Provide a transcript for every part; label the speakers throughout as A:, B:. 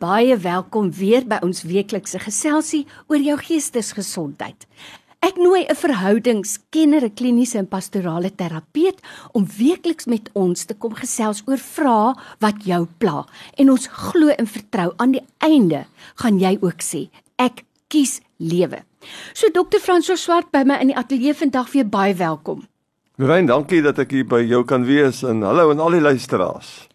A: baie welkom weer by ons weeklikse geselsie oor jou geestesgesondheid. Ek nooi 'n verhoudingskenner, 'n kliniese en pastorale terapeut om weekliks met ons te kom gesels oor vrae wat jou pla. En ons glo en vertrou aan die einde gaan jy ook sê, ek kies lewe. So dokter Franso Swart by my in die ateljee vandag weer baie welkom.
B: Rein, dankie dat ek hier by jou kan wees en hallo aan al die luisteraars.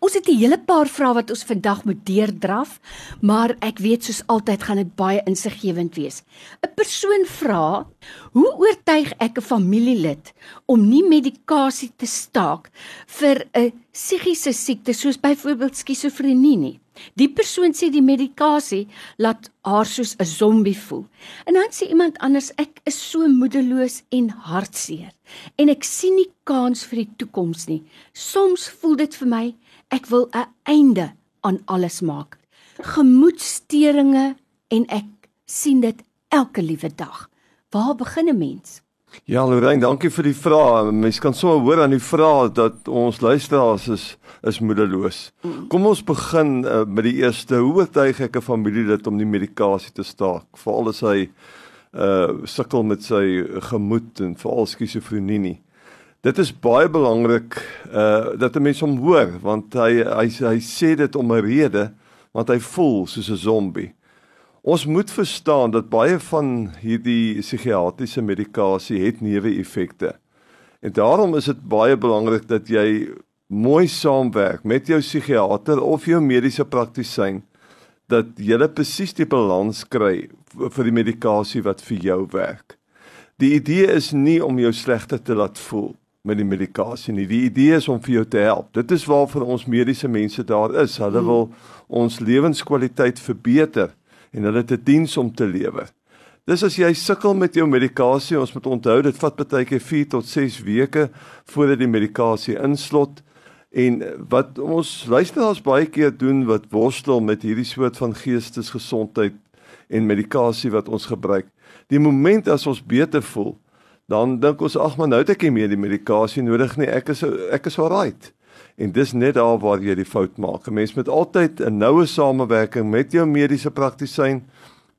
A: Ons het 'n hele paar vrae wat ons vandag moet deurdraf, maar ek weet soos altyd gaan dit baie insiggewend wees. 'n Persoon vra: "Hoe oortuig ek 'n familielid om nie medikasie te staak vir 'n psigiese siekte soos byvoorbeeld skizofrenie nie?" Die persoon sê die medikasie laat haar soos 'n zombie voel. En dan sê iemand anders: "Ek is so moedeloos en hartseer en ek sien nie kans vir die toekoms nie. Soms voel dit vir my Ek wil 'n einde aan alles maak. Gemoedstoringe en ek sien dit elke liewe dag. Waar begin 'n mens?
B: Ja, Lorraine, dankie vir die vraag. Mens kan sommer hoor aan die vraag dat ons luisteraars is is moedeloos. Kom ons begin uh, met die eerste. Hoe oortuig ek 'n familielid om nie medikasie te staak veral as hy uh sukkel met sy gemoed en veral skizofrenie nie? Dit is baie belangrik uh dat 'n mens hom hoor want hy hy hy sê dit om 'n rede want hy voel soos 'n zombie. Ons moet verstaan dat baie van hierdie psigiatriese medikasie het neeweffekte. En daarom is dit baie belangrik dat jy mooi saamwerk met jou psigiater of jou mediese praktisyn dat jy presies die balans kry vir die medikasie wat vir jou werk. Die idee is nie om jou slegter te laat voel met die medikasie nie. Die idee is om vir jou te help. Dit is waarvoor ons mediese mense daar is. Hulle wil ons lewenskwaliteit verbeter en hulle het 'n diens om te lewer. Dis as jy sukkel met jou medikasie, ons moet onthou dit vat baie keer 4 tot 6 weke voordat die medikasie inslot. En wat ons luisteraars baie keer doen wat worstel met hierdie soort van geestesgesondheid en medikasie wat ons gebruik. Die oomblik as ons beter voel, dan dink ons ag maar nou het ek nie meer die medikasie nodig nie. Ek is ek is alright. En dis net daar waar jy die fout maak. 'n Mens moet altyd 'n noue samewerking met jou mediese praktisyn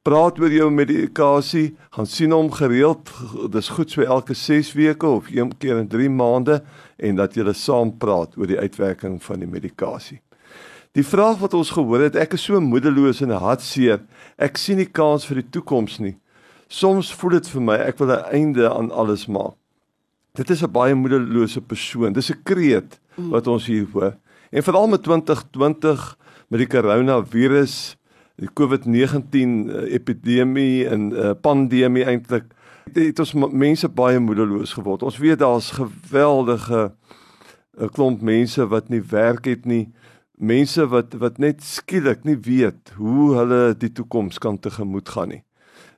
B: praat oor jou medikasie, gaan sien hom gereeld. Dis goed so elke 6 weke of een keer in 3 maande en dat jy saam praat oor die uitwerking van die medikasie. Die vraag wat ons gehoor het, ek is so moedeloos en hartseer. Ek sien nie kans vir die toekoms nie. Soms voel dit vir my ek wil 'n einde aan alles maak. Dit is 'n baie moedelose persoon. Dis 'n kreet wat ons hier hoor. En veral met 2020 met die koronavirus, die COVID-19 eh, epidemie en uh, pandemie eintlik het ons mense baie moedeloos geword. Ons weet daar's geweldige 'n klomp mense wat nie werk het nie. Mense wat wat net skielik nie weet hoe hulle die toekoms kan tegemoet gaan nie.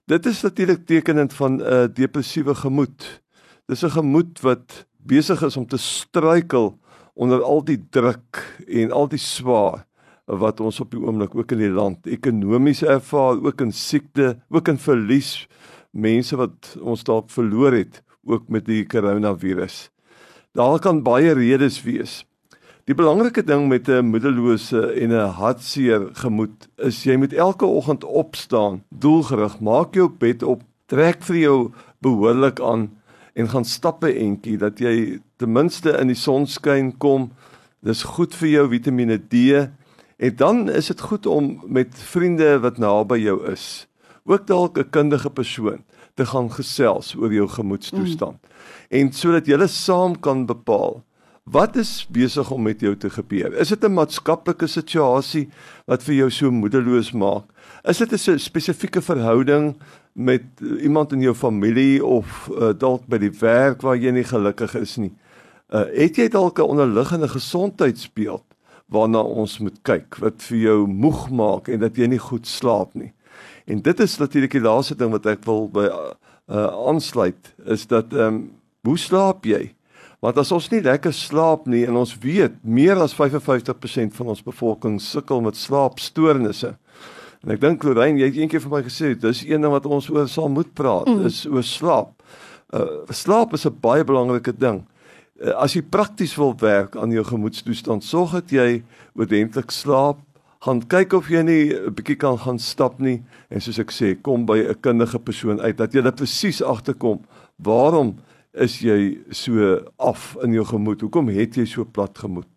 B: Dit is natuurlik tekenend van 'n uh, depressiewe gemoed. Dis 'n gemoed wat besig is om te struikel onder al die druk en al die swaar wat ons op die oomblik ook in die land ekonomies ervaar, ook in siekte, ook in verlies, mense wat ons dalk verloor het ook met die koronavirus. Daar kan baie redes wees. Die belangrike ding met 'n moedelose en 'n hartseer gemoed is jy moet elke oggend opstaan, doelgerig, maak jou bed op, trek vir jou behoorlik aan en gaan stappe entjie dat jy ten minste in die sonskyn kom. Dis goed vir jou Vitamiene D en dan is dit goed om met vriende wat naby jou is, ook dalk 'n kundige persoon te gaan gesels oor jou gemoedstoestand. Mm. En sodat julle saam kan bepaal Wat is besig om met jou te gebeur? Is dit 'n maatskaplike situasie wat vir jou so moedeloos maak? Is dit 'n spesifieke verhouding met iemand in jou familie of uh, dalk by die werk waar jy nie gelukkig is nie? Uh, het jy dalk 'n onderliggende gesondheidsbeeld waarna ons moet kyk wat vir jou moeg maak en dat jy nie goed slaap nie? En dit is natuurlik die laaste ding wat ek wil by uh, aansluit is dat ehm um, hoe slaap jy? Want as ons nie lekker slaap nie en ons weet meer as 55% van ons bevolking sukkel met slaapstoornisse. En ek dink Lorraine, jy het eendag vir my gesê, dis een ding wat ons oor sal moet praat, mm. is oor slaap. Uh slaap is 'n baie belangrike ding. Uh, as jy prakties wil werk aan jou gemoedstoestand, sorg dat jy oordentlik slaap, gaan kyk of jy nie 'n bietjie kan gaan stap nie en soos ek sê, kom by 'n kundige persoon uit dat jy dit presies agterkom. Waarom is jy so af in jou gemoed? Hoekom het jy so plat gemoed?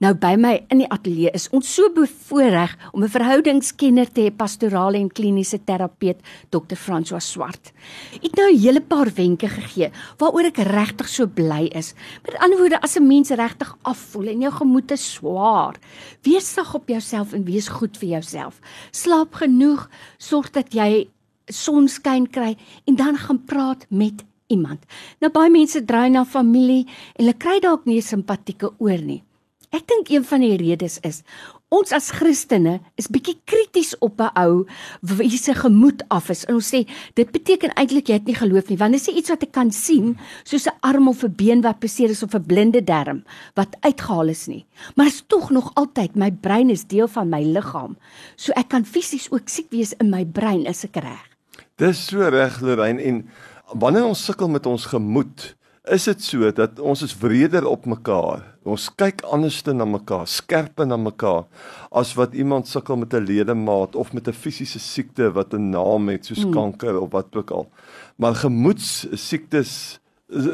A: Nou by my in die ateljee is ons so bevoorreg om 'n verhoudingskenner te hê, pastorale en kliniese terapeut Dr. François Swart. Ek het nou 'n hele paar wenke gegee waaroor ek regtig so bly is. Met ander woorde, as 'n mens regtig afvoel en jou gemoed is swaar, wees sag op jouself en wees goed vir jouself. Slaap genoeg, sorg dat jy sonskyn kry en dan gaan praat met iemand. Nou baie mense draai na familie en hulle kry dalk nie simpatieke oor nie. Ek dink een van die redes is ons as Christene is bietjie krities op 'n ou wie se gemoed af is. En ons sê dit beteken eintlik jy het nie geloof nie, want dit is iets wat ek kan sien, soos 'n arm of 'n been wat beseer is of 'n blinde darm wat uitgehaal is nie. Maar is tog nog altyd my brein is deel van my liggaam. So ek kan fisies ook siek wees in my brein as ek reg.
B: Dis so reg Lorraine en wanneer ons sukkel met ons gemoed, is dit so dat ons is wreder op mekaar. Ons kyk anderste na mekaar, skerper na mekaar as wat iemand sukkel met 'n ledemaat of met 'n fisiese siekte wat 'n naam het soos hmm. kanker of wat ook al. Maar gemoedssiektes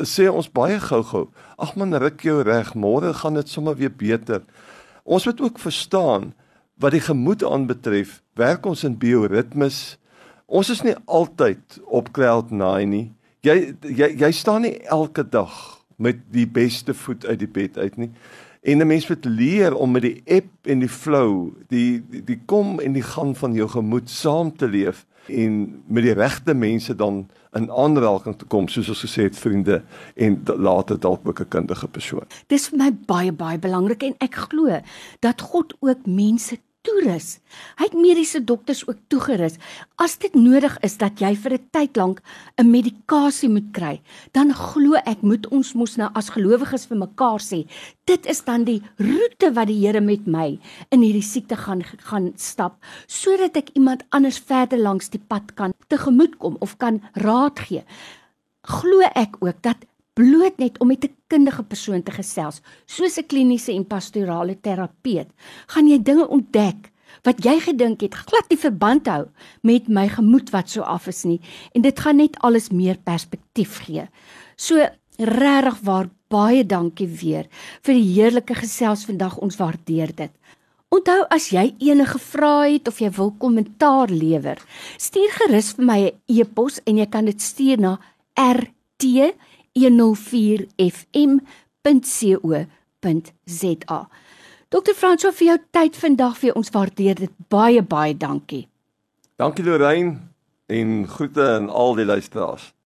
B: sê ons baie gou-gou. Ag man, ruk jou reg, môre gaan dit sommer weer beter. Ons moet ook verstaan wat die gemoed aanbetref, werk ons in bioritmes. Ons is nie altyd op cloud 9 nie jy jy jy staan nie elke dag met die beste voet uit die bed uit nie. En 'n mens moet leer om met die ebb en die flow, die, die kom en die gaan van jou gemoed saam te leef en met die regte mense dan in aanraking te kom soos ons gesê het vriende en later dalk ook 'n kundige persoon.
A: Dis vir my baie baie belangrik en ek glo dat God ook mense toerus. Hy het mediese dokters ook toegerus. As dit nodig is dat jy vir 'n tyd lank 'n medikasie moet kry, dan glo ek moet ons mos nou as gelowiges vir mekaar sê, dit is dan die roete wat die Here met my in hierdie siekte gaan gaan stap, sodat ek iemand anders verder langs die pad kan tegemoet kom of kan raad gee. Glo ek ook dat bloot net om met 'n kundige persoon te gesels, soos 'n kliniese en pastorale terapeut, gaan jy dinge ontdek wat jy gedink het glad nie verband hou met my gemoed wat so af is nie en dit gaan net alles meer perspektief gee. So regtig waar baie dankie weer vir die heerlike gesels vandag ons waardeer dit. Onthou as jy enige vrae het of jy wil kommentaar lewer, stuur gerus vir my 'n e e-pos en jy kan dit stuur na rt 104fm.co.za. Dr. Fransjo vir jou tyd vandag vir ons waardeer dit baie baie dankie.
B: Dankie Lorraine en groete aan al die luisteraars.